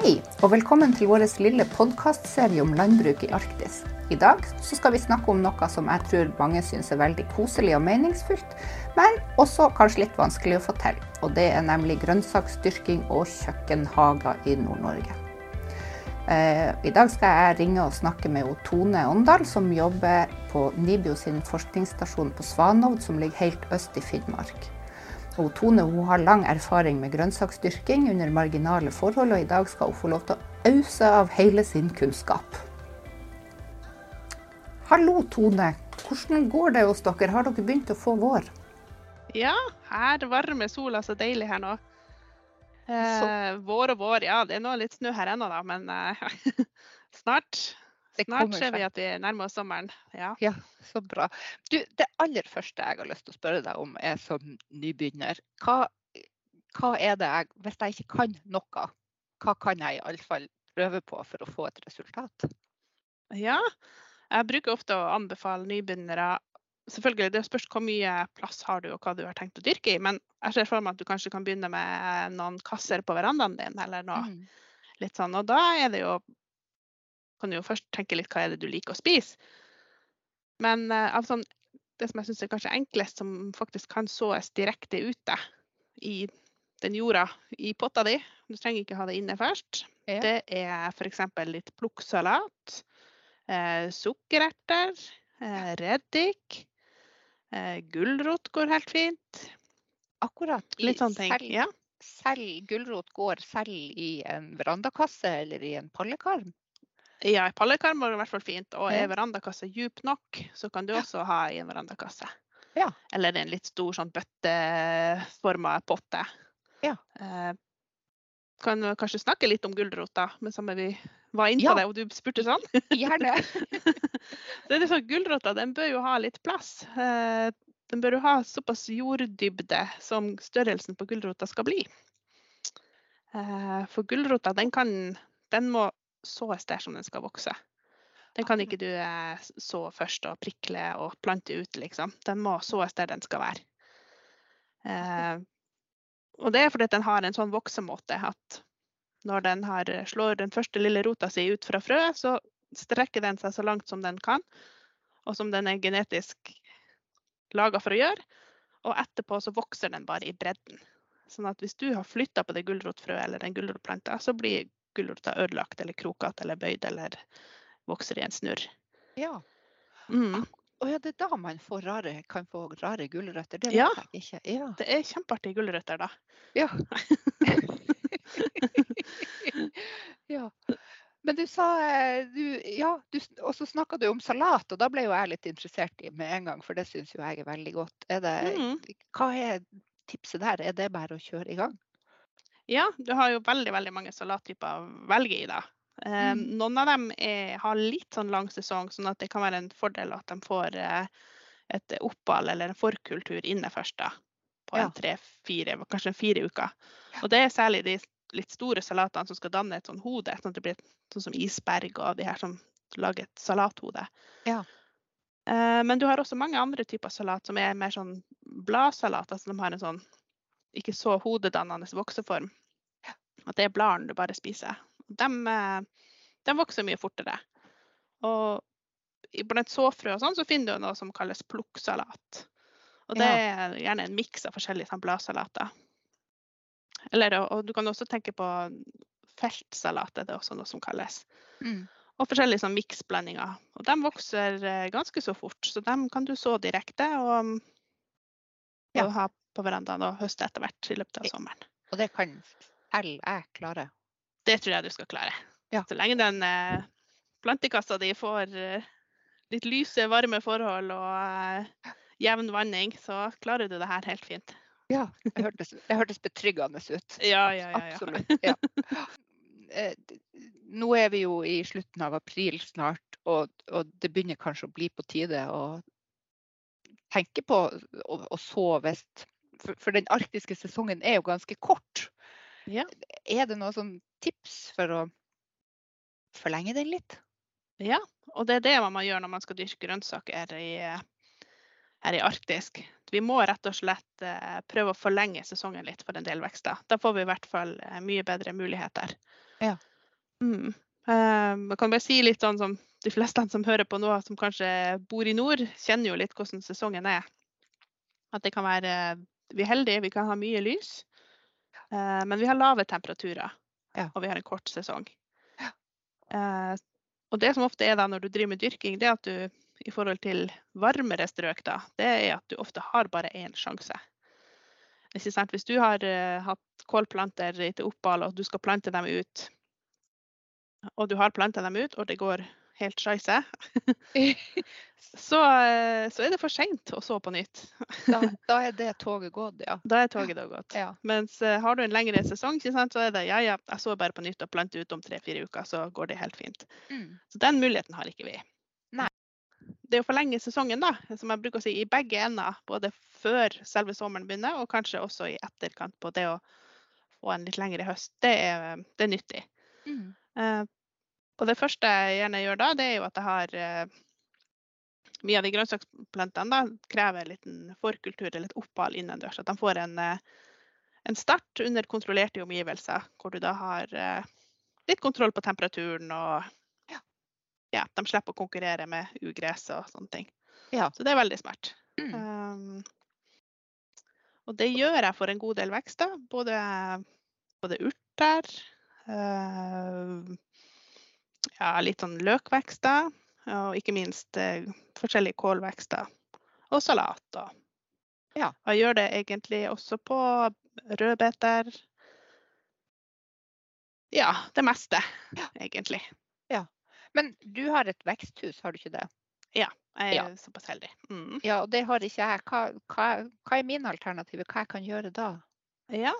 Hei, og velkommen til vår lille podkastserie om landbruk i Arktis. I dag så skal vi snakke om noe som jeg tror mange syns er veldig koselig og meningsfullt, men også kanskje litt vanskelig å få til. Og det er nemlig grønnsaksdyrking og kjøkkenhager i Nord-Norge. Eh, I dag skal jeg ringe og snakke med Tone Åndal, som jobber på NIBIO sin forskningsstasjon på Svanovd, som ligger helt øst i Finnmark. Og Tone hun har lang erfaring med grønnsaksdyrking under marginale forhold, og i dag skal hun få lov til å ause av hele sin kunnskap. Hallo, Tone. Hvordan går det hos dere? Har dere begynt å få vår? Ja, her varmer sola så deilig her nå. Eh, vår og vår, ja. Det er nå litt snø her ennå, da, men eh, snart. Snart ser vi at vi nærmer oss sommeren. Ja. ja, så bra. Du, det aller første jeg har lyst til å spørre deg om, er som nybegynner. Hva, hva er det jeg Hvis jeg ikke kan noe, hva kan jeg iallfall prøve på for å få et resultat? Ja, jeg bruker ofte å anbefale nybegynnere Selvfølgelig, Det spørs hvor mye plass har du og hva du har tenkt å dyrke i. Men jeg ser for meg at du kanskje kan begynne med noen kasser på verandaen din. eller noe mm. sånn. Og da er det jo kan du jo først tenke litt hva er det du liker å spise. Men uh, av sånn, det som jeg syns er kanskje enklest, som faktisk kan såes direkte ute i den jorda i potta di, du trenger ikke ha det inne først, ja. det er f.eks. litt plukksalat, eh, sukkererter, eh, reddik, eh, gulrot går helt fint. Akkurat. Litt sånne ting. Selv, ja. selv gulrot går selv i en verandakasse eller i en pallekarm? Ja, i pallekarm var det i hvert fall fint. Og er verandakasse djup nok, så kan du også ha i en verandakasse. Ja. Eller en litt stor sånn bøtteforma potte. Ja. Eh, kan kanskje snakke litt om gulrota, da, men samme vi var inne på ja. det, og du spurte sånn. Gjerne. det er sånn, Gulrota den bør jo ha litt plass. Eh, den bør jo ha såpass jorddybde som størrelsen på gulrota skal bli. Eh, for gulrota den kan den må sås der som den skal vokse. Den kan ikke du eh, så først og prikle og plante ut, liksom. Den må sås der den skal være. Eh, og det er fordi den har en sånn voksemåte at når den har, slår den første lille rota si ut fra frøet, så strekker den seg så langt som den kan, og som den er genetisk laga for å gjøre. Og etterpå så vokser den bare i bredden. Sånn at hvis du har flytta på det gulrotfrøet eller den gulrotplanta, så blir gulrota ødelagt eller krokete eller bøyd eller vokser i en snurr. Ja. Mm. Og ja, det er da man rare, kan få rare gulrøtter? Det ja. jeg ikke. Ja. Det er kjempeartige gulrøtter da. Ja. ja. Men du sa eh, du, Ja, du, og så snakka du om salat, og da ble jo jeg litt interessert i med en gang, for det syns jo jeg er veldig godt. Er det, mm. Hva er tipset der? Er det bare å kjøre i gang? Ja, du har jo veldig veldig mange salattyper å velge i. da. Eh, mm. Noen av dem er, har litt sånn lang sesong, sånn at det kan være en fordel at de får eh, et opphold eller en forkultur inne først. da, På en tre-fire, kanskje fire uker. Og det er særlig de litt store salatene som skal danne et sånn hode. sånn at det blir sånn som isberg og de her som lager et salathode. Ja. Eh, men du har også mange andre typer salat som er mer sånn bladsalat. altså De har en sånn ikke så hodedannende vokseform. At det er bladene du bare spiser. De, eh, de, vokser mye fortere. Og blant såfrø og sånn så finner du noe som kalles plukksalat. Og det er gjerne en miks av forskjellige sånn bladsalater. Eller, og du kan også tenke på feltsalat, det er også noe som kalles. Mm. Og forskjellige sånn miksblandinger. Og de vokser eh, ganske så fort, så dem kan du så direkte og, og ja. ha på verandaen og høste etter hvert i løpet av sommeren. Og det kan selv jeg klare? Det tror jeg du skal klare. Ja. Så lenge den eh, plantekassa di får eh, litt lyse, varme forhold og eh, jevn vanning, så klarer du det her helt fint. Ja, det hørtes, det hørtes betryggende ut. Ja, ja, ja. Absolutt. Ja. Nå er vi jo i slutten av april snart, og, og det begynner kanskje å bli på tide å tenke på å, å sove. for, for, den arktiske sesongen er jo ganske kort. Ja. Er det noen sånn tips for å forlenge den litt? Ja, og det er det man må gjøre når man skal dyrke grønnsaker i, her i arktisk. Vi må rett og slett eh, prøve å forlenge sesongen litt for en del vekster. Da får vi i hvert fall eh, mye bedre muligheter. Ja. Mm. Jeg kan bare si litt sånn som de fleste som hører på nå, som kanskje bor i nord, kjenner jo litt hvordan sesongen er. At det kan være Vi er heldige, vi kan ha mye lys, eh, men vi har lave temperaturer. Ja. Og vi har en kort sesong. Eh, Og det som ofte er da når du driver med dyrking, det er at du i forhold til varmere strøk, da, det er at du ofte har bare én sjanse. Hvis du har uh, hatt kålplanter til opphold, og du skal plante dem ut, og du har planta dem ut, og det går helt scheisse, så, eh, så er det for seint å så på nytt. Da, da er det toget gått, ja. Da er toget da gått. ja. Mens eh, har du en lengre sesong, sant, så er det ja, ja, jeg så bare på nytt og plante ut om tre-fire uker, så går det helt fint. Mm. Så den muligheten har ikke vi. Nei. Det å forlenge sesongen, da, som jeg bruker å si, i begge ender, både før selve sommeren begynner, og kanskje også i etterkant på det å få en litt lengre høst, det er, det er nyttig. Mm. Og det første jeg gjerne gjør da, det er jo at jeg har eh, Mye av de grønnsaksplantene da, krever en liten forkultur eller et opphold innendørs. At de får en, eh, en start under kontrollerte omgivelser, hvor du da har eh, litt kontroll på temperaturen og Ja. ja, de slipper å konkurrere med ugress og sånne ting. Ja. Så det er veldig smart. Mm. Um, og det gjør jeg for en god del vekster. Både, både urter, eh, ja, litt sånn løkvekster, og ikke minst eh, forskjellige kålvekster. Og salat. Og. Ja. Og jeg gjør det egentlig også på rødbeter. Ja, det meste, egentlig. Men du har et veksthus, har du ikke det? Ja, Jeg er Ja. såpass heldig. Mm. Ja, og det har ikke jeg. Hva, hva, hva er mine alternativer? Hva jeg kan gjøre da? Ja.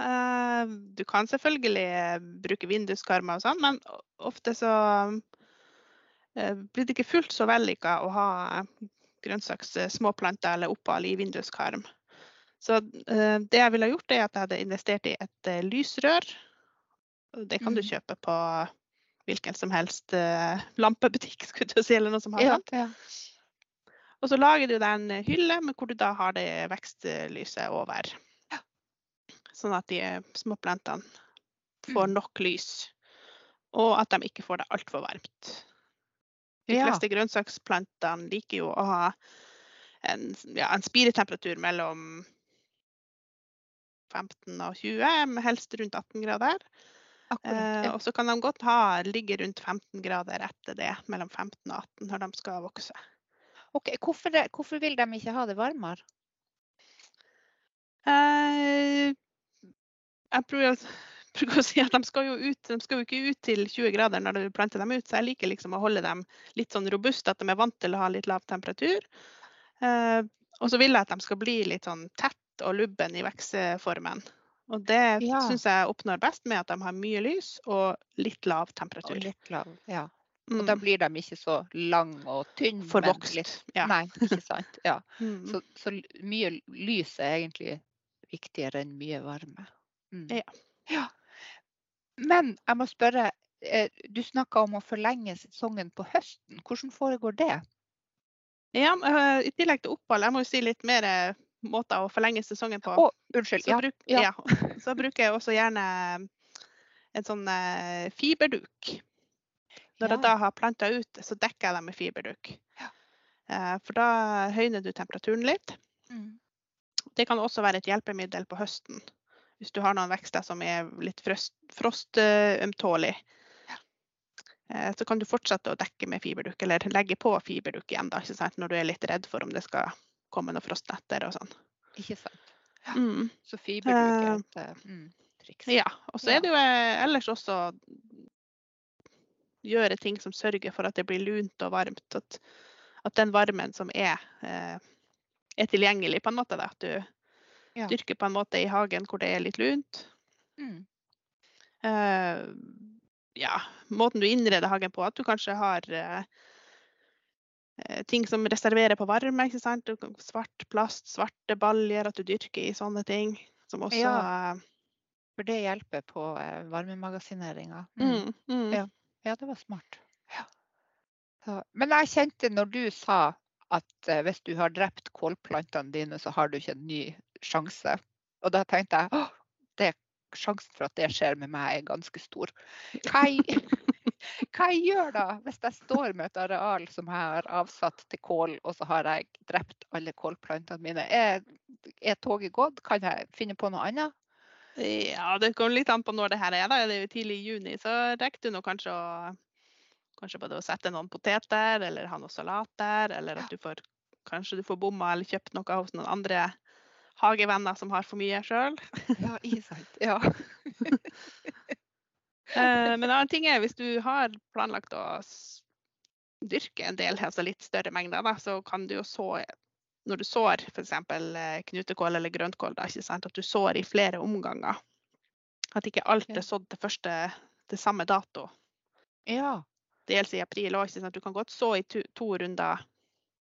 eh, du kan selvfølgelig eh, bruke vinduskarmer og sånn, men ofte så eh, blir det ikke fullt så vellykka å ha grønnsaks eh, eller oppal i vinduskarm. Så eh, det jeg ville ha gjort, er at jeg hadde investert i et lysrør. Det kan du Mm. kjøpe på hvilken som helst lampebutikk, skulle du si, eller noe som har Ja, sånt. ja. Og så lager du deg en hylle med hvor du da har det vekstlyset over. Sånn at de småplantene får Mm. nok lys. Og at de ikke får det altfor varmt. De Ja. fleste grønnsaksplantene liker jo å ha en, ja, en spiretemperatur mellom 15 og 20, helst rundt 18 grader. Akkurat. Eh, Ja. og så kan de godt ha, ligge rundt 15 grader etter det, mellom 15 og 18 når de skal vokse. Ok, hvorfor, det- hvorfor vil de ikke ha det varmere? Eh, jeg prøver, å- bruker å si at de skal, ut, de skal jo ikke ut til 20 grader når du planter dem ut, så jeg liker liksom å holde dem litt sånn robuste, at de er vant til å ha litt lav temperatur. Eh, og så vil jeg at de skal bli litt sånn tett og lubben i vekstformen. Og det Ja. syns jeg oppnår best med at de har mye lys og litt lav temperatur. Og litt lav, ja. Mm. Og da blir de ikke så lang og tynn. Forvokst. litt- Ja. Nei, ikke sant. Ja. Mm. Så, så mye lys er egentlig viktigere enn mye varme. Mm. Ja. Men jeg må spørre, eh, du snakka om å forlenge sesongen på høsten. Hvordan foregår det? Ja, eh, I tillegg til opphold, jeg må jo si litt mer eh, måter å forlenge sesongen på. Oh, unnskyld. Så, Ja. bruk, ja. ja. så bruker jeg også gjerne en sånn fiberduk. Når jeg da har planta ut, så dekker jeg dem med fiberduk. For da høyner du temperaturen litt. Mm. Det kan også være et hjelpemiddel på høsten. Hvis du har noen vekster som er litt frost- Eh, Så kan du fortsette å dekke med fiberdukk, eller legge på fiberdukk igjen da, ikke sant? når du er litt redd for om det skal komme noen frostnetter og sånn. Ikke sant. Ja. Mm. Så fiberdukk er et uh, mm, triks. Ja, og så er det jo eh, ellers også gjøre ting som sørger for at det blir lunt og varmt. At, at den varmen som er, eh, er tilgjengelig på en måte. Da. At du Ja. dyrker på en måte i hagen hvor det er litt lunt. Mm. Uh, ja, måten du innreder hagen på, at du kanskje har eh, ting som reserverer på varme. ikke sant? Svart plast, svarte baljer, at du dyrker i sånne ting. Som også Ja. For det hjelper på eh, varmemagasineringa. mm, mm. Ja. Ja, det var smart. Ja. Så, men jeg kjente når du sa at hvis du har drept kålplantene dine, så har du ikke en ny sjanse. Og da tenkte jeg at det sjansen for at det skjer med meg er ganske stor. Hva jeg, hva jeg gjør da, hvis jeg står med et areal som jeg har avsatt til kål, og så har jeg drept alle kålplantene mine? Er, er toget gått? Kan jeg finne på noe annet? Ja, det kommer litt an på når det her er. da. Det er jo tidlig i juni, så rekker du nå kanskje å Kanskje både å sette noen poteter, eller ha noe salat der, eller at du får Kanskje du får bomma eller kjøpt noe hos noen andre hagevenner som har for mye sjøl. Ja, ikke sant. Ja. Eh, men en annen ting er hvis du har planlagt å dyrke en del altså litt større mengder, da, så kan du jo så Når du sår f.eks. knutekål eller grøntkål, da, at du sår i flere omganger. At ikke alt er sådd til første til samme dato. ja. Det gjelder i april òg. Du kan godt så i to, to runder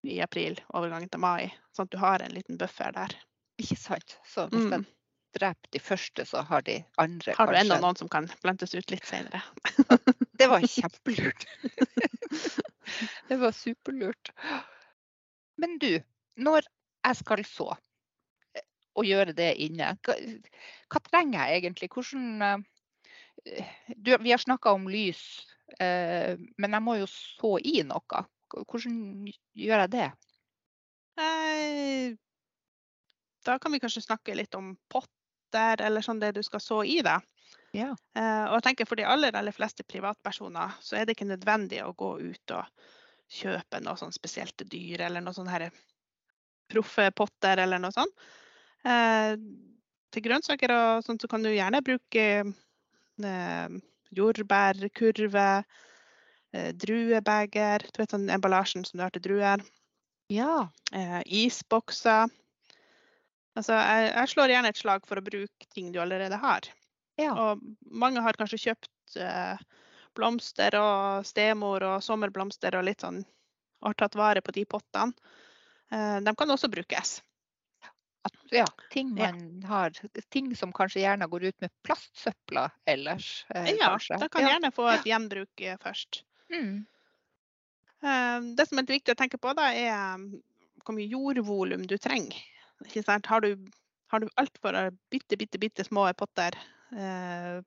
i april, overgangen til mai, sånn at du har en liten buffer der. Ikke sant. Så hvis Mm. de dreper de første, så har de andre Har du enda kanskje noen som kan plantes ut litt senere? Det var kjempelurt. det var superlurt. Men du, når jeg skal så, og gjøre det inne, hva, hva trenger jeg egentlig? Hvordan eh, du, Vi har snakka om lys, eh, men jeg må jo så i noe. Hvordan gjør jeg det? Da kan vi kanskje snakke litt om potter eller sånn det du skal så i. det. Ja. Uh, Og jeg tenker For de aller, aller fleste privatpersoner så er det ikke nødvendig å gå ut og kjøpe noe sånn spesielt dyr eller noe sånn proffe potter eller noe sånt. Uh, Til grønnsaker og sånt så kan du gjerne bruke eh, jordbærkurve, eh, druebeger, du vet sånn emballasjen som du har til druer Ja. eh, isbokser. Altså, jeg, jeg slår gjerne et slag for å bruke ting du allerede har. Ja. Og mange har kanskje kjøpt eh, blomster og stemor og sommerblomster og litt sånn, og har tatt vare på de pottene. Eh, de kan også brukes. At, ja, ting Ja. har Ting som kanskje gjerne går ut med plastsøpla ellers. Eh, ja, kanskje. de kan Ja. gjerne få et gjenbruk eh, først. Mm. Eh, det som er viktig å tenke på, da, er um, hvor mye jordvolum du trenger. Ikke sant? Har du, har du altfor bitte, bitte, bitte små potter eh,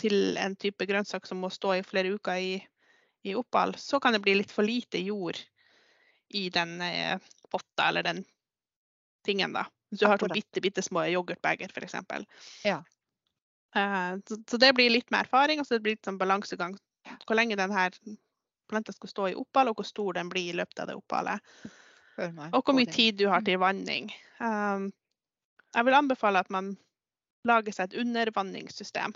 til en type grønnsak som må stå i flere uker i, i opphold, så kan det bli litt for lite jord i den eh, potta eller den tingen. da. Hvis du har to Akkurat. bitte, bitte små yoghurtbeger f.eks. Ja. Eh, så, så det blir litt mer erfaring, og så det blir litt sånn balansegang. Hvor lenge denne planta skal stå i opphold, og hvor stor den blir i løpet av det oppholdet. Og hvor mye tid du har Mm. til vanning. Um, jeg vil anbefale at man lager seg et undervanningssystem.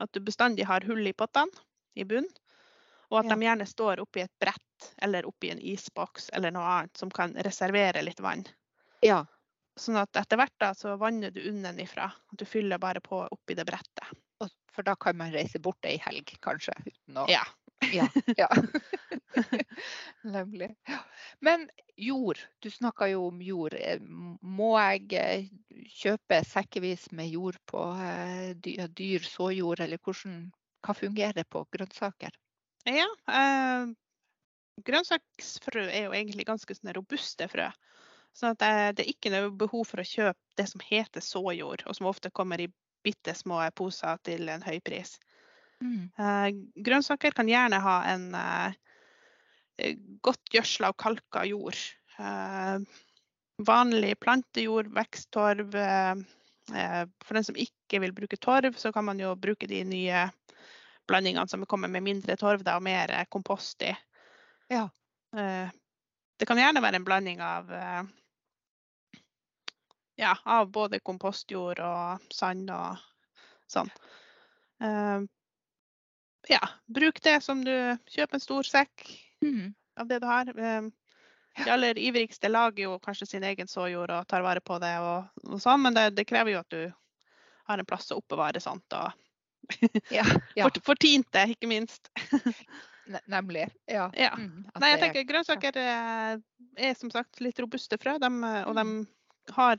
At du bestandig har hull i pottene i bunnen, og at Ja. de gjerne står oppi et brett eller oppi en isboks eller noe annet som kan reservere litt vann. Ja. Sånn at etter hvert da, så vanner du unnenifra. Du fyller bare på oppi det brettet. For da kan man reise bort ei helg, kanskje. Uten å Ja. Ja. ja. Nemlig. Men jord, du snakka jo om jord. Eh, Må jeg eh, kjøpe sekkevis med jord på eh, dyr, såjord, eller hvordan, hva fungerer på grønnsaker? Ja, eh, grønnsaksfrø er jo egentlig ganske sånne robuste frø. Så at det, det er ikke noe behov for å kjøpe det som heter såjord, og som ofte kommer i bitte små poser til en høy pris. Mm. Eh, grønnsaker kan gjerne ha en eh, eh, godt gjødsla og kalka jord. Vanlig plantejord, veksttorv. For den som ikke vil bruke torv, så kan man jo bruke de nye blandingene som kommer med mindre torv da, og mer kompost i. Ja. Det kan gjerne være en blanding av ja, av både kompostjord og sand og sånn. Ja, bruk det som du kjøper en stor sekk Mm. av det du har. Eh, De aller ivrigste lager jo kanskje sin egen såjord og tar vare på det, og, og sånn, men det, det krever jo at du har en plass å oppbevare sånt. Og Ja, ja. Fort, fortint det, ikke minst. nemlig. Ja. Ja. Mm, Nei, jeg er- tenker grønnsaker eh, er som sagt litt robuste frø, dem, eh, og de Mm. har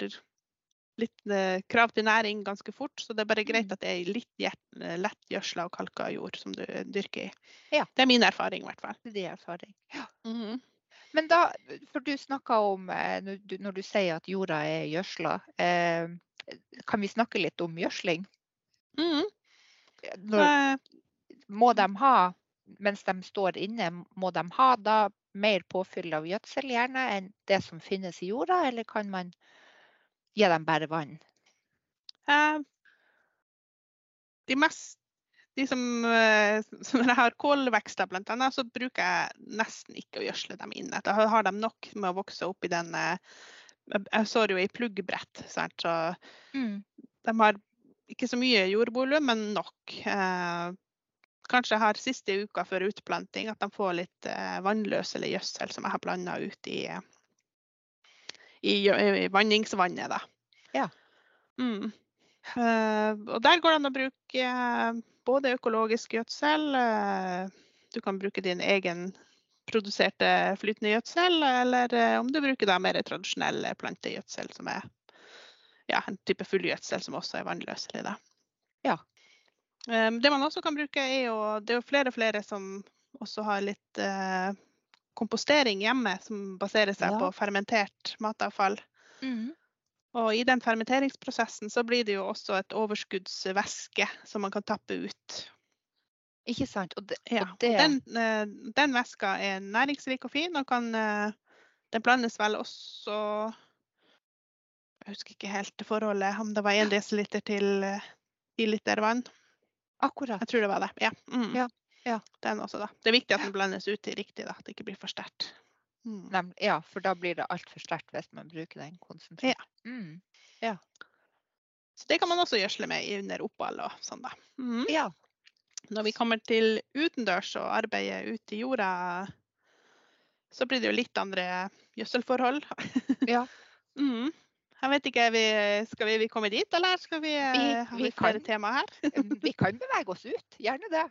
litt eh, krav til næring ganske fort, så det er bare greit Mm. at det er litt eh, lett gjødsla og kalka jord som du dyrker i. Ja. Det er min erfaring i hvert fall. Det er erfaring. Ja. Mhm. Men da, for du snakka om eh, når du, sier at jorda er gjødsla, eh, kan vi snakke litt om gjødsling? Mm. Når, Eh, må de ha, mens de står inne, må de ha da mer påfyll av gjødsel gjerne enn det som finnes i jorda, eller kan man gi dem bare vann? Uh, de mest de som, som Når jeg har kålvekster, bl.a., så bruker jeg nesten ikke å gjødsle dem inne. Da har de nok med å vokse opp i den eh, Jeg sår jo i pluggbrett, sant? så de har ikke så mye jordvolum, men nok. Eh, kanskje jeg har siste uka før utplanting at de får litt eh, vannløs eller gjødsel som jeg har blanda ut i, i, i vanningsvannet. Da. Ja. Mm. Uh, og der går det an å bruke eh, både økologisk gjødsel, uh, du kan bruke din egen produserte flytende gjødsel, eller uh, om du bruker da mer tradisjonell plantegjødsel, som er ja, en type fullgjødsel som også er vannløselig. Da. Ja. Um, det man også kan bruke, er jo Det er jo flere og flere som også har litt kompostering hjemme, som baserer seg Ja. på fermentert matavfall. Og i den fermenteringsprosessen så blir det jo også et overskuddsvæske som man kan tappe ut. Ikke sant? Og det, Ja. og det Den, eh, den væska er næringsrik og fin, og kan, eh, den blandes vel også Jeg husker ikke helt forholdet, om det var 1 dl til eh, 10 liter vann. akkurat. Jeg tror det var det. Ja. Mm. Ja, ja. Den også, da. Det er viktig at den blandes ut til riktig, da. At det ikke blir for sterkt. Mm. Ja, for da blir det altfor sterkt hvis man bruker den konsentrert. Mm. Så det kan man også gjødsle med under opphold og sånn, da. Mm. Ja. Når vi kommer til utendørs og arbeidet ute i jorda, så blir det jo litt andre gjødselforhold. Ja. Mm. Jeg vet ikke, vi, skal vi, vi komme dit, eller skal vi, eh, Vi- vi vi flere temaer tema her? Vi kan bevege oss ut, gjerne det.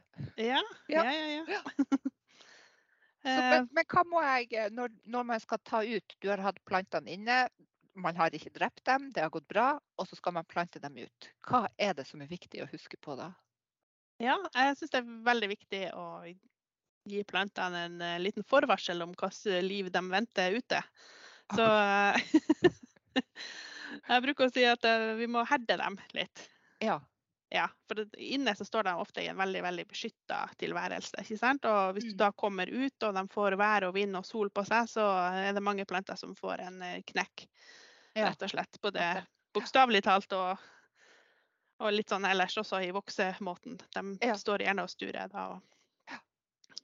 Ja, Ja. ja, ja. Så, men, men hva må jeg, eh, når, når man skal ta ut, du har hatt plantene inne, man har ikke drept dem, det har gått bra, og så skal man plante dem ut. Hva er det som er viktig å huske på da? Ja, jeg syns det er veldig viktig å gi plantene en eh, liten forvarsel om hvilket liv de venter ute. Så jeg bruker å si at eh, vi må herde dem litt. Ja. Ja, for inne så står de ofte i en veldig veldig beskytta tilværelse. ikke sant? Og hvis du Mm. da kommer ut og de får vær og vind og sol på seg, så er det mange planter som får en eh, knekk, rett og slett. Både Ok. bokstavelig talt og, og litt sånn ellers også i voksemåten. De står gjerne og sturer da.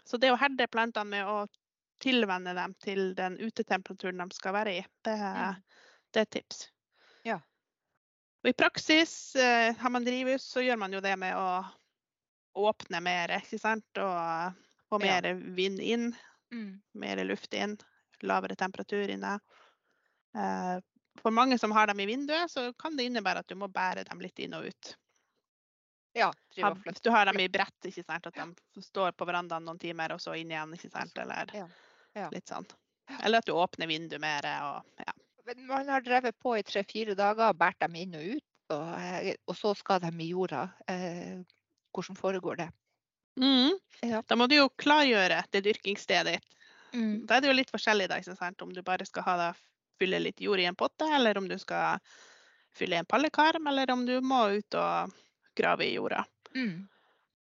Så det å herde plantene med å tilvenne dem til den utetemperaturen de skal være i, det, er- Mm. Det er et tips. Ja. Og I praksis, eh, har man drivhus, så gjør man jo det med å åpne mer, ikke sant? Og få Ja. mer vind inn, Mm. mer luft inn, lavere temperatur inne. Eh, For mange som har dem i vinduet, så kan det innebære at du må bære dem litt inn og ut. Ja, hvis du har dem i brett, ikke sant? at de står på verandaen noen timer og så inn igjen, ikke sant? eller Ja. Ja. litt sånn. Eller at du åpner vinduet mer. Og, ja. Men man har drevet på i tre-fire dager og båret dem inn og ut, og, eh, og så skal de i jorda. Eh, hvordan foregår det? Mm. Ja. Da må du jo klargjøre det dyrkingsstedet ditt. Mm. Da er det jo litt forskjellig, da, om du bare skal ha da, fylle litt jord i en potte, eller om du skal fylle en pallekarm, eller om du må ut og grave i jorda. Mm.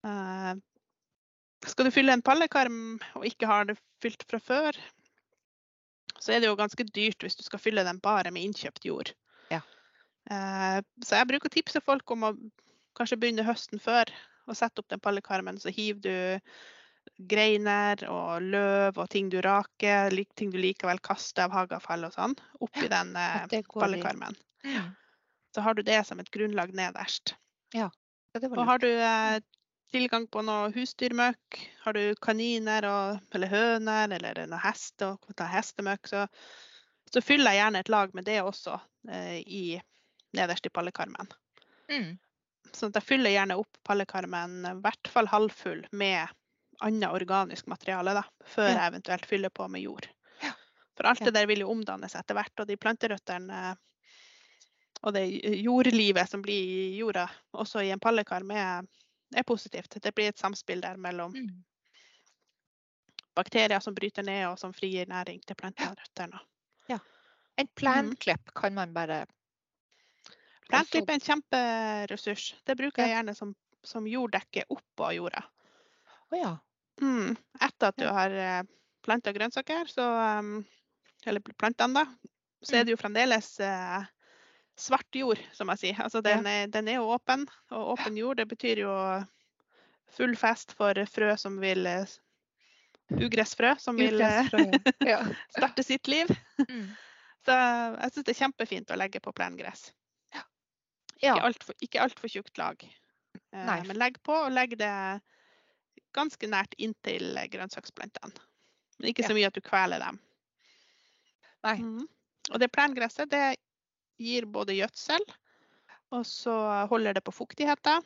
Uh, skal du fylle en pallekarm og ikke har det fylt fra før, så er det jo ganske dyrt hvis du skal fylle den bare med innkjøpt jord. Ja. Eh, så jeg bruker å tipse folk om å kanskje begynne høsten før og sette opp den pallekarmen. Så hiver du greiner og løv og ting du raker, ting du likevel kaster av hageavfall og sånn, oppi den eh, pallekarmen. Ja. Så har du det som et grunnlag nederst. Ja, Og har du eh, tilgang på noe husdyrmøkk, har du kaniner og, eller høner eller noe hest og ta hestemøkk, så, så fyller jeg gjerne et lag med det også eh, i, nederst i pallekarmen. Mm. Så at jeg fyller gjerne opp pallekarmen i hvert fall halvfull med annet organisk materiale, da, før Ja. jeg eventuelt fyller på med jord. Ja. For alt det der vil jo omdannes etter hvert, og de planterøttene og det jordlivet som blir i jorda, også i en pallekarm, er, er positivt. Det blir et samspill der mellom Mm. bakterier som bryter ned og som frigir næring til planterøttene. En plenklipp kan man bare Plentklipp er en kjemperessurs. Det bruker jeg gjerne som, som jorddekke oppå jorda. Oh, ja. Mm. Etter at du har planta grønnsaker, så um, Eller plantene, da. Så Mm. er det jo fremdeles eh, svart jord, som jeg sier. Altså den, er, den er åpen. Og åpen jord, det betyr jo full fest for frø som vil eh, Ugressfrø som vil eh, ja. starte sitt liv. Mm. Så jeg syns det er kjempefint å legge på plengress. Ja. Ikke altfor alt for tjukt lag. Eh, Nei. Men legg på, og legg det ganske nært inntil grønnsaksplantene. Men ikke så mye at du kveler dem. Nei. Mm. Og det plengresset det gir både gjødsel, og så holder det på fuktigheten.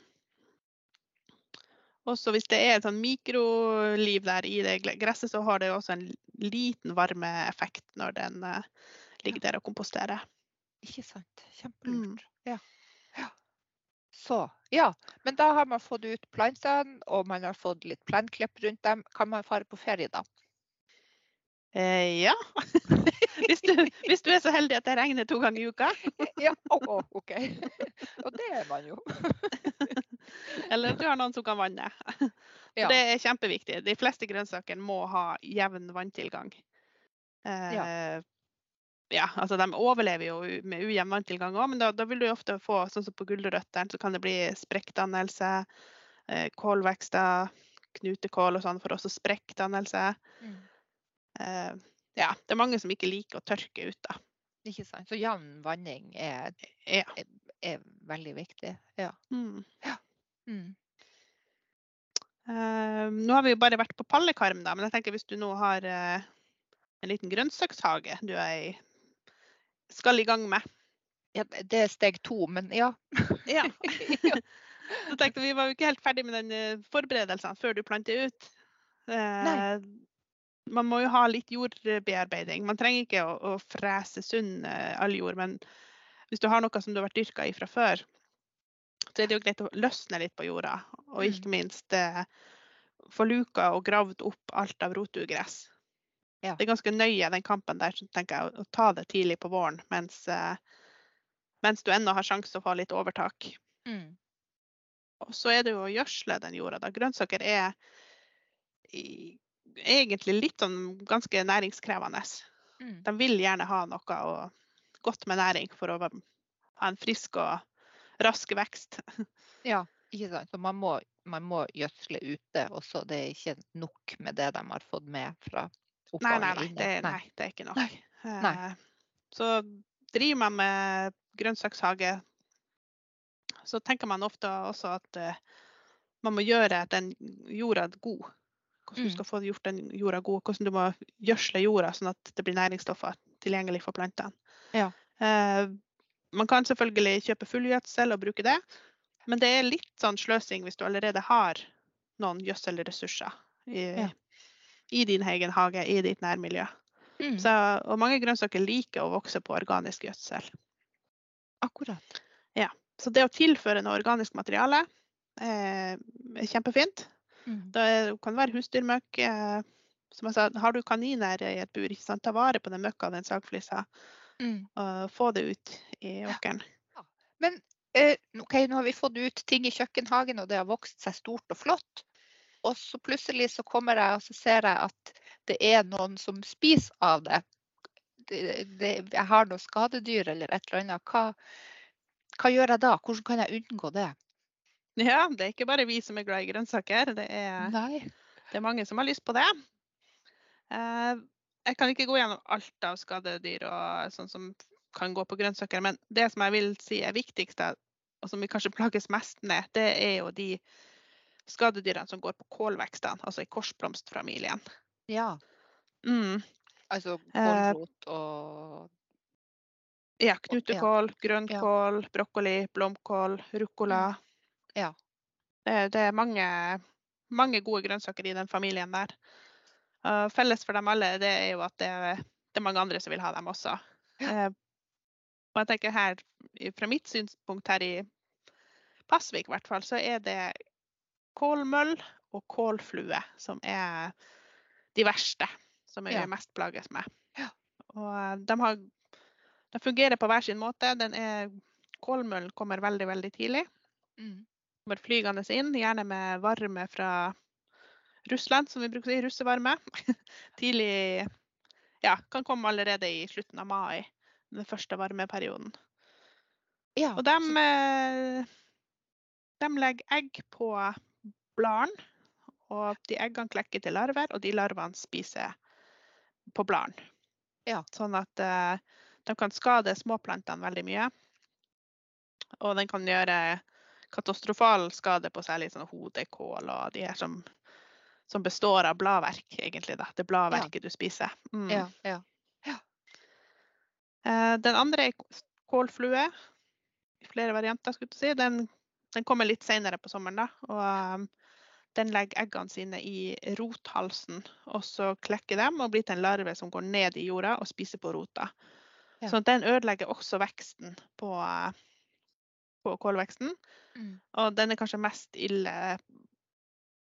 Også hvis det er et sånn mikroliv der i det gresset, så har det også en liten varmeeffekt når den eh, ligger der og komposterer. Ikke sant. Mm. Ja. ja. Så, ja. Men da har man fått ut plantene, og man har fått litt plenklipp rundt dem. Kan man fare på ferie da? Eh, ja. hvis, du, hvis du er så heldig at det regner to ganger i uka. Ja, oh, OK. Og det er man jo. Eller at du har noen som kan vanne. Ja. Det er kjempeviktig. De fleste grønnsaker må ha jevn vanntilgang. Eh, ja. altså De overlever jo med ujevn vanntilgang òg, men da, da vil du ofte få sånn som på gulrøttene, så kan det bli sprekkdannelse, eh, kålvekster, knutekål og sånn for også sprekkdannelse. Mm. Eh, ja, det er mange som ikke liker å tørke ut, da. Ikke sant. Så jevn vanning er, Ja. er veldig viktig. Ja. Mm. Mm. Uh, nå har vi jo bare vært på pallekarm, da, men jeg tenker hvis du nå har uh, en liten grønnsakshage du er i, skal i gang med. Ja, det er steg to, men ja. Ja. Så tenkte vi var jo ikke helt ferdig med den forberedelsen før du planter ut. Uh. Man må jo ha litt jordbearbeiding. Man trenger ikke å, å frese sunn eh, all jord, men hvis du har noe som du har vært dyrka i fra før, så er det jo greit å løsne litt på jorda. Og Mm. ikke minst eh, få luka og gravd opp alt av rotugress. Ja. Det er ganske nøye den kampen der, så tenker jeg, å, ta det tidlig på våren mens, eh, mens du ennå har sjanse å få litt overtak. Mm. Og så er det jo å gjødsle den jorda. da. Grønnsaker er i, egentlig litt sånn ganske næringskrevende. Mm. De vil gjerne ha noe godt med næring for å ha en frisk og rask vekst. Ja, ikke sant. Så man må, man må gjødsle ute også. Det er ikke nok med det de har fått med fra Nei, opphavet nei, nei, inne. det, nei, det er ikke nok. Nei. Nei. Eh, Så driver man med grønnsakshage, så tenker man ofte også at eh, man må gjøre den jorda god. Hvordan Mm. du skal få gjort den jorda god, hvordan du må gjødsle jorda sånn at det blir næringsstoffer tilgjengelig for plantene. Ja. Eh, man kan selvfølgelig kjøpe fullgjødsel og bruke det, men det er litt sånn sløsing hvis du allerede har noen gjødselressurser i, Ja. i din egen hage, i ditt nærmiljø. Mm. Så, og mange grønnsaker liker å vokse på organisk gjødsel. Akkurat. Så det å tilføre noe organisk materiale eh, er kjempefint. Mm. Det kan være husdyrmøkk. Eh, som jeg sa, har du kaniner i et bur, ikke sant? ta vare på den møkka, den sagflisa, Mm. og få det ut i Ja. åkeren. Men eh, ok, nå har vi fått ut ting i kjøkkenhagen, og det har vokst seg stort og flott. Og så plutselig så kommer jeg og så ser jeg at det er noen som spiser av det. det, det jeg har noe skadedyr eller et eller annet. Hva, hva gjør jeg da? Hvordan kan jeg unngå det? Ja, det er ikke bare vi som er glad i grønnsaker. Det er, det er mange som har lyst på det. Eh, jeg kan ikke gå gjennom alt av skadedyr og sånn som kan gå på grønnsaker, men det som jeg vil si er viktigst, og som vi kanskje plages mest med, det er jo de skadedyrene som går på kålvekstene, altså i korsblomstfamilien. Ja. Mm. Altså Eh, kålrot og Ja, knutekål, grønnkål, brokkoli, blomkål, ruccola. Ja. Det, det er mange, mange gode grønnsaker i den familien der. Uh, felles for dem alle det er jo at det, det er mange andre som vil ha dem også. Eh, og jeg tenker her, Fra mitt synspunkt her i Pasvik i hvert fall, så er det kålmøll og kålflue som er de verste. Som jeg Ja. mest plages med. Ja. Og eh, de, har, de fungerer på hver sin måte. Den er kålmøllen kommer veldig, veldig tidlig. Mm. Kommer flygende inn, gjerne med varme fra Russland, som vi bruker å si, russevarme. Tidlig Ja, kan komme allerede i slutten av mai, den første varmeperioden. Ja, Og de, eh, de legger egg på bladene. Og de eggene klekker til larver, og de larvene spiser på bladene. Ja. Sånn at eh, de kan skade småplantene veldig mye. Og den kan gjøre katastrofal skade på særlig sånn hodekål og de her som, som består av bladverk, egentlig. da. Det bladverket du spiser. Mm. ja, ja. Eh, Den andre er kålflue. I flere varianter, skulle du si. Den, den kommer litt senere på sommeren. da, og um, Den legger eggene sine i rothalsen, og så klekker dem og blir til en larve som går ned i jorda og spiser på rota. Ja. Så den ødelegger også veksten på, eh, på kålveksten. Mm. Og den er kanskje mest ille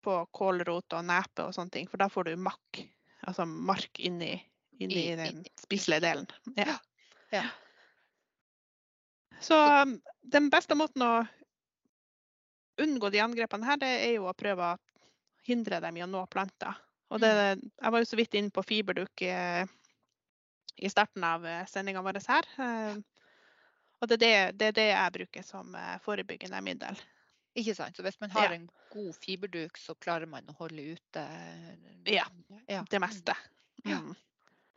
på kålrot og nepe og sånne ting, for da får du makk, altså mark inni, inni I- den spiselige delen. Ja. Ja. Så um, den beste måten å unngå de angrepene her, det er jo å prøve å hindre dem i å nå planter. Og det, jeg var jo så vidt inne på fiberduk eh, i starten av sendinga vår her. Og det er det, det er det jeg bruker som eh, forebyggende middel. Ikke sant? Så hvis man har Ja. en god fiberduk, så klarer man å holde ute eh, Ja, ja. det meste. Ja. Mm.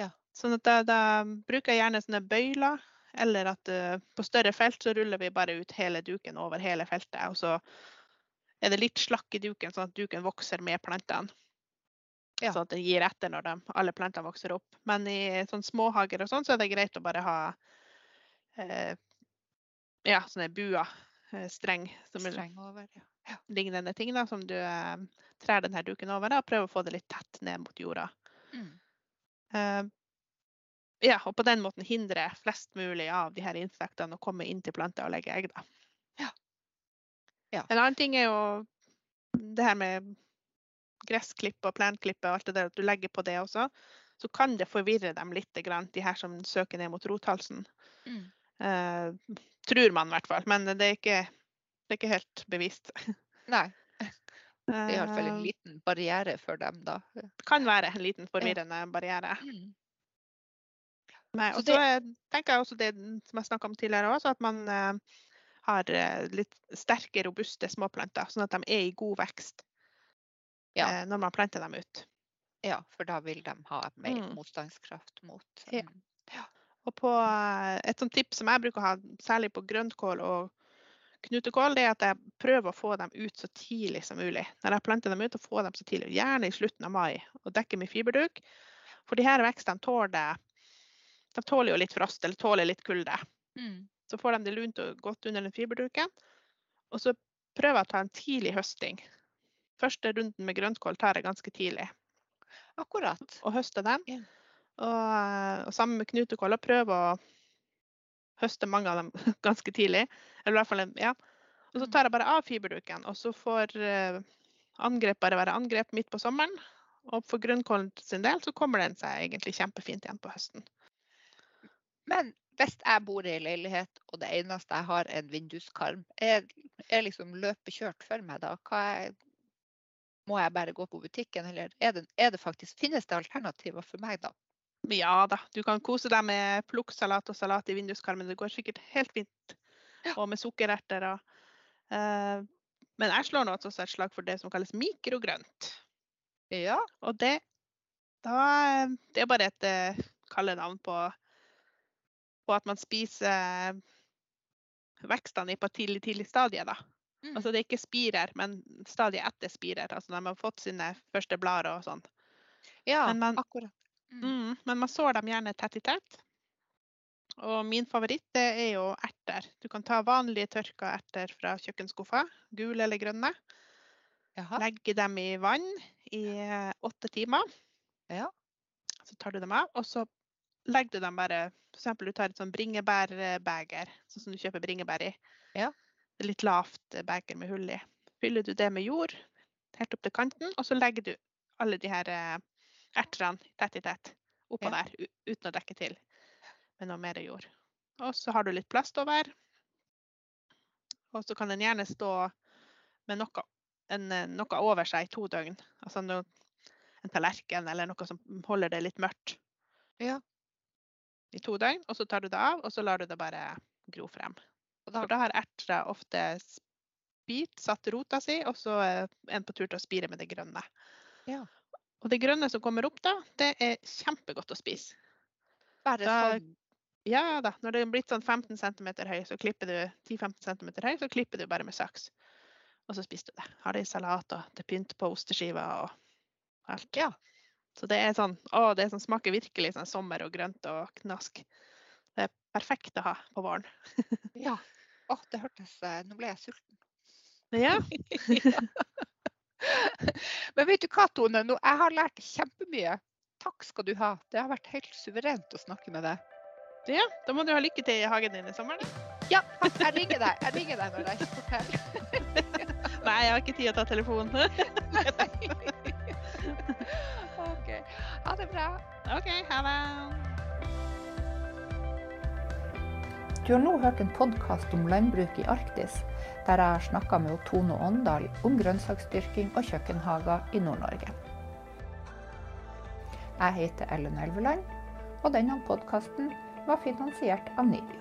Ja. Sånn at da, da bruker jeg gjerne sånne bøyler, eller at uh, på større felt så ruller vi bare ut hele duken over hele feltet. Og så er det litt slakk i duken, sånn at duken vokser med plantene. Ja. Sånn at det gir etter når de, alle plantene vokser opp. Men i sånn småhager og sånn, så er det greit å bare ha eh, ja, sånne buer, eh, streng, som Streng over, ja. lignende ting da, som du eh, trær denne duken over, da, og prøver å få det litt tett ned mot jorda. Mm. Eh, ja, og på den måten hindre flest mulig av de her insektene å komme inn til planta og legge egg. Da. Ja. Ja. En annen ting er jo det her med gressklippe og plenklippe og alt det der, at du legger på det også. Så kan det forvirre dem litt, grann, de her som søker ned mot rothalsen. Mm. Eh, tror man i hvert fall, men det er ikke, det er ikke helt bevist. Nei, det er iallfall en Eh, liten barriere for dem, da. Det kan være en liten forvirrende barriere. Mm. Nei, og så er- tenker jeg også det som jeg snakka om tidligere også, at man eh, har litt sterke, robuste småplanter, sånn at de er i god vekst Ja. eh, når man planter dem ut. Ja, for da vil de ha mer Mm. motstandskraft mot Ja. Og på eh, et sånt tips som jeg bruker å ha, særlig på grønnkål og knutekål, det er at jeg prøver å få dem ut så tidlig som mulig. Når jeg planter dem ut, og få dem så tidlig, gjerne i slutten av mai, og dekker med fiberduk. For de her vekstene tåler, de tåler jo litt frost, eller tåler litt kulde. Mm. Så får de det lunt og godt under den fiberduken. Og så prøver jeg å ta en tidlig høsting. Første runden med grønnkål tar jeg ganske tidlig. Akkurat. Og høster den. Ja. Og, og sammen med Knut og prøve å høste mange av dem ganske tidlig. Eller i hvert fall, ja. Og så tar jeg bare av fiberduken, og så får eh, angrep bare være angrep midt på sommeren. Og for grønnkålen sin del så kommer den seg egentlig kjempefint igjen på høsten. Men hvis jeg bor i leilighet, og det eneste jeg har er en vinduskarm, er, er liksom løpet kjørt for meg da? Er, må jeg bare gå på butikken, eller er det, er det faktisk, finnes det alternativer for meg da? Ja da, du kan kose deg med plukksalat og salat i vinduskarmen. Det går sikkert helt fint. Ja. Og med sukkererter og uh, Men jeg slår nå også et slag for det som kalles mikrogrønt. Ja. Og det da, Det er bare et eh, kallenavn på, på at man spiser vekstene i på et tidlig, tidlig stadie. da. Mm. Altså det er ikke spirer, men stadiet etter spirer. Altså når man har fått sine første blader og sånn. ja, men man- akkurat. Mm. Mm, men man sår dem gjerne tett i tett. Og min favoritt det er jo erter. Du kan ta vanlige tørka erter fra kjøkkenskuffa, gule eller grønne. Jaha. Legge dem i vann i eh, åtte timer. Ja. Så tar du dem av, og så legger du dem bare F.eks. du tar et sånn bringebærbeger, sånn som du kjøper bringebær i. Ja. Litt lavt eh, beger med hull i. Fyller du det med jord helt opp til kanten, og så legger du alle de her eh, ertene tett i tett oppå Ja. der uten å dekke til med noe mer jord. Og så har du litt plast over. Og så kan den gjerne stå med noe, en, eh, noe over seg i to døgn. Altså no, en tallerken eller noe som holder det litt mørkt Ja. i to døgn. Og så tar du det av, og så lar du det bare gro frem. Da, da har erter ofte spirt, satt rota si, og så er en på tur til å spire med det grønne. Ja. Og det grønne som kommer opp da, det er kjempegodt å spise. bare sånn Ja da, når det er blitt sånn 15 cm høy, så klipper du 10-15 cm høy, så klipper du bare med saks. Og så spiser du det. Har det i salat og til pynt på osteskiver og alt. Ja. Så det er sånn, å, det sånn, smaker virkelig sånn sommer og grønt og knask. Det er perfekt å ha på våren. Ja. Å, det hørtes eh, Nå ble jeg sulten. Ja, Men vet du hva, Tone? Nå, jeg har lært kjempemye. Takk skal du ha. Det har vært helt suverent å snakke med deg. ja, da må du ha lykke til i hagen din i sommer. da. Ja, jeg ringer deg. Jeg ringer deg når jeg får til. Nei, jeg har ikke tid til å ta telefonen. OK. Ha det bra. OK, ha det. Du har nå hørt en podkast om landbruk i Arktis, der jeg har snakka med Tone Åndal om grønnsaksdyrking og kjøkkenhager i Nord-Norge. Jeg heter Ellen Elveland, og denne podkasten var finansiert av Nibio.